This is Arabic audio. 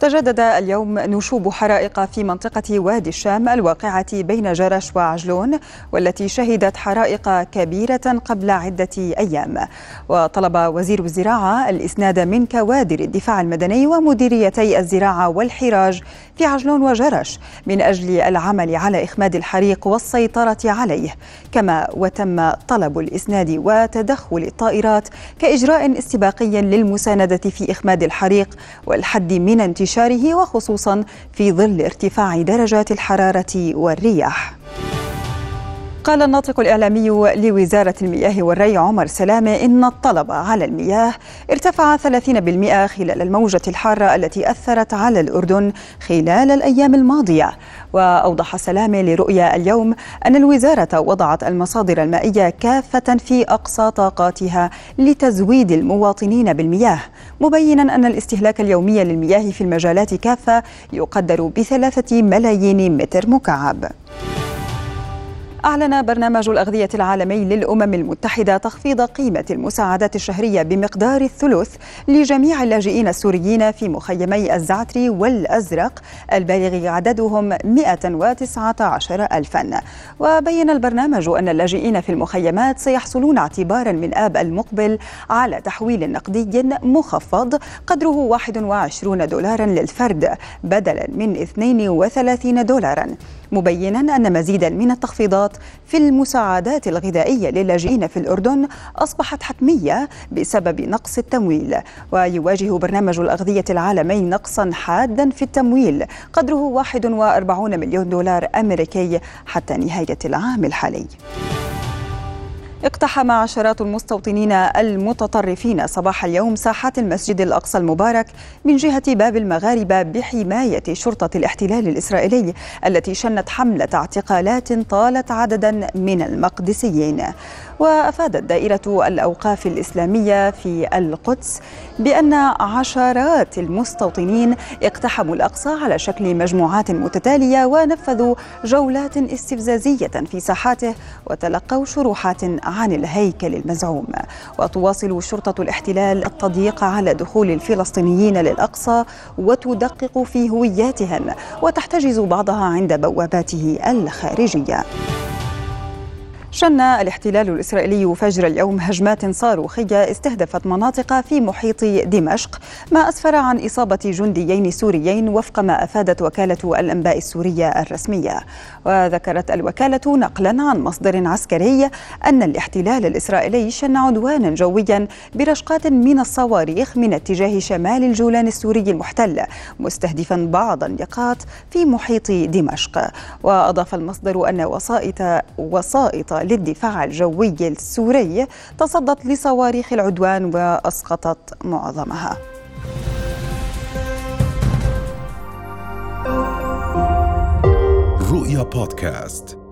تجدد اليوم نشوب حرائق في منطقة وادي الشام الواقعة بين جرش وعجلون والتي شهدت حرائق كبيرة قبل عدة أيام. وطلب وزير الزراعة الإسناد من كوادر الدفاع المدني ومديريتي الزراعة والحراج في عجلون وجرش من أجل العمل على إخماد الحريق والسيطرة عليه. كما وتم طلب الإسناد وتدخل الطائرات كإجراء استباقي للمساندة في إخماد الحريق والحد من انتشار انتشاره وخصوصا في ظل ارتفاع درجات الحرارة والرياح. قال الناطق الإعلامي لوزارة المياه والري عمر سلامة إن الطلب على المياه ارتفع 30% خلال الموجة الحارة التي أثرت على الأردن خلال الأيام الماضية. وأوضح سلامة لرؤيا اليوم أن الوزارة وضعت المصادر المائية كافة في أقصى طاقاتها لتزويد المواطنين بالمياه مبينا أن الاستهلاك اليومي للمياه في المجالات كافة يقدر بثلاثة ملايين متر مكعب. أعلن برنامج الأغذية العالمي للأمم المتحدة تخفيض قيمة المساعدات الشهرية بمقدار الثلث لجميع اللاجئين السوريين في مخيمي الزعتري والأزرق البالغ عددهم 119 ألفا. وبين البرنامج أن اللاجئين في المخيمات سيحصلون اعتبارا من آب المقبل على تحويل نقدي مخفض قدره 21 دولارا للفرد بدلا من 32 دولارا. مبينا أن مزيدا من التخفيضات في المساعدات الغذائية للاجئين في الأردن أصبحت حتمية بسبب نقص التمويل ويواجه برنامج الأغذية العالمي نقصا حادا في التمويل قدره 41 مليون دولار أمريكي حتى نهاية العام الحالي. اقتحم عشرات المستوطنين المتطرفين صباح اليوم ساحات المسجد الأقصى المبارك من جهة باب المغاربة بحماية شرطة الاحتلال الإسرائيلي التي شنت حملة اعتقالات طالت عددا من المقدسيين. وأفادت دائرة الأوقاف الإسلامية في القدس بأن عشرات المستوطنين اقتحموا الأقصى على شكل مجموعات متتالية ونفذوا جولات استفزازية في ساحاته وتلقوا شروحات عن الهيكل المزعوم. وتواصل شرطة الاحتلال التضييق على دخول الفلسطينيين للأقصى وتدقق في هوياتهم وتحتجز بعضها عند بواباته الخارجية. شن الاحتلال الإسرائيلي فجر اليوم هجمات صاروخية استهدفت مناطق في محيط دمشق ما أسفر عن إصابة جنديين سوريين وفق ما أفادت وكالة الأنباء السورية الرسمية. وذكرت الوكالة نقلا عن مصدر عسكري أن الاحتلال الإسرائيلي شن عدوانا جويا برشقات من الصواريخ من اتجاه شمال الجولان السوري المحتل مستهدفا بعض النقاط في محيط دمشق. وأضاف المصدر أن وسائط وسائط للدفاع الجوي السوري تصدت لصواريخ العدوان وأسقطت معظمها. رؤيا بودكاست.